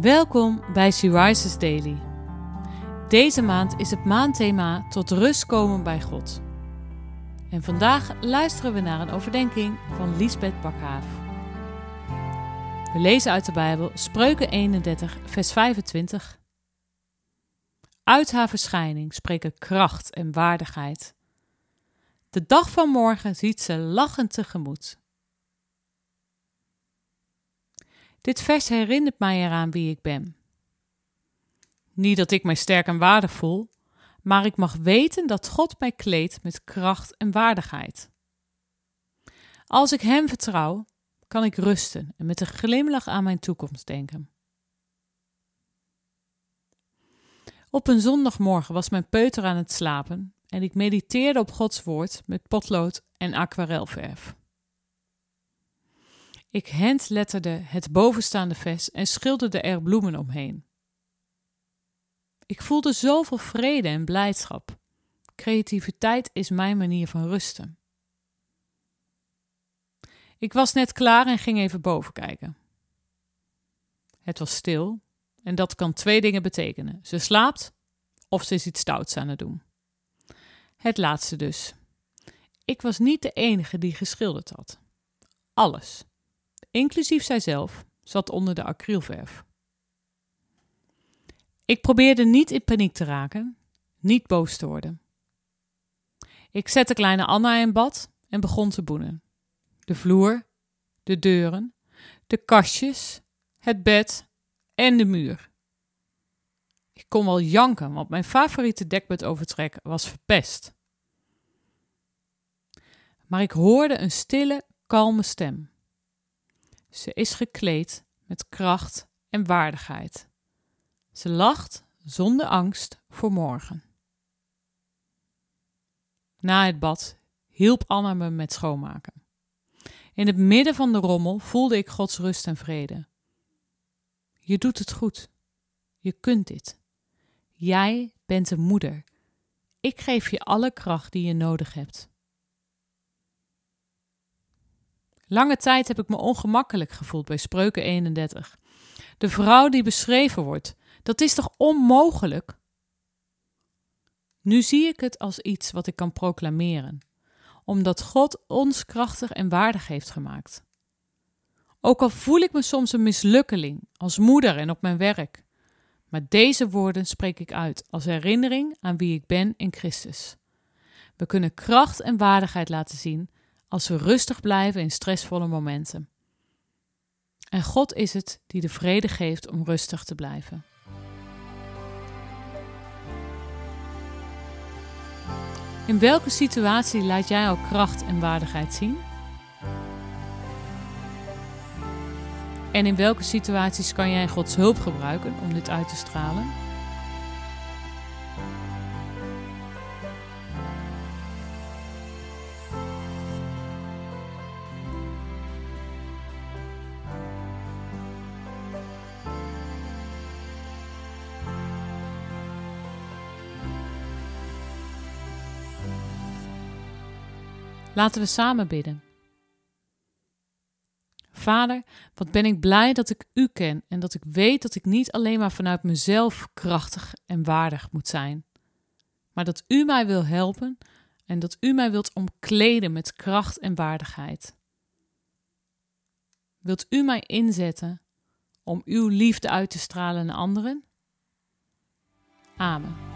Welkom bij She Rises Daily. Deze maand is het maandthema tot rust komen bij God. En vandaag luisteren we naar een overdenking van Liesbeth Bakhaaf. We lezen uit de Bijbel Spreuken 31, vers 25. Uit haar verschijning spreken kracht en waardigheid. De dag van morgen ziet ze lachend tegemoet. Dit vers herinnert mij eraan wie ik ben. Niet dat ik mij sterk en waardig voel, maar ik mag weten dat God mij kleedt met kracht en waardigheid. Als ik Hem vertrouw, kan ik rusten en met een glimlach aan mijn toekomst denken. Op een zondagmorgen was mijn peuter aan het slapen en ik mediteerde op Gods woord met potlood en aquarelverf. Ik handletterde het bovenstaande vers en schilderde er bloemen omheen. Ik voelde zoveel vrede en blijdschap. Creativiteit is mijn manier van rusten. Ik was net klaar en ging even boven kijken. Het was stil en dat kan twee dingen betekenen: ze slaapt of ze is iets stouts aan het doen. Het laatste dus. Ik was niet de enige die geschilderd had. Alles, inclusief zijzelf, zat onder de acrylverf. Ik probeerde niet in paniek te raken, niet boos te worden. Ik zette kleine Anna in bad en begon te boenen. De vloer, de deuren, de kastjes, het bed en de muur. Ik kon wel janken, want mijn favoriete dekbedovertrek was verpest. Maar ik hoorde een stille, kalme stem. Ze is gekleed met kracht en waardigheid. Ze lacht zonder angst voor morgen. Na het bad hielp Anna me met schoonmaken. In het midden van de rommel voelde ik Gods rust en vrede. Je doet het goed. Je kunt dit. Jij bent een moeder. Ik geef je alle kracht die je nodig hebt. Lange tijd heb ik me ongemakkelijk gevoeld bij Spreuken 31. De vrouw die beschreven wordt, dat is toch onmogelijk? Nu zie ik het als iets wat ik kan proclameren, omdat God ons krachtig en waardig heeft gemaakt. Ook al voel ik me soms een mislukkeling als moeder en op mijn werk, maar deze woorden spreek ik uit als herinnering aan wie ik ben in Christus. We kunnen kracht en waardigheid laten zien als we rustig blijven in stressvolle momenten. En God is het die de vrede geeft om rustig te blijven. In welke situatie laat jij al kracht en waardigheid zien? En in welke situaties kan jij Gods hulp gebruiken om dit uit te stralen? Laten we samen bidden. Vader, wat ben ik blij dat ik U ken en dat ik weet dat ik niet alleen maar vanuit mezelf krachtig en waardig moet zijn, maar dat U mij wil helpen en dat U mij wilt omkleden met kracht en waardigheid. Wilt U mij inzetten om Uw liefde uit te stralen naar anderen? Amen.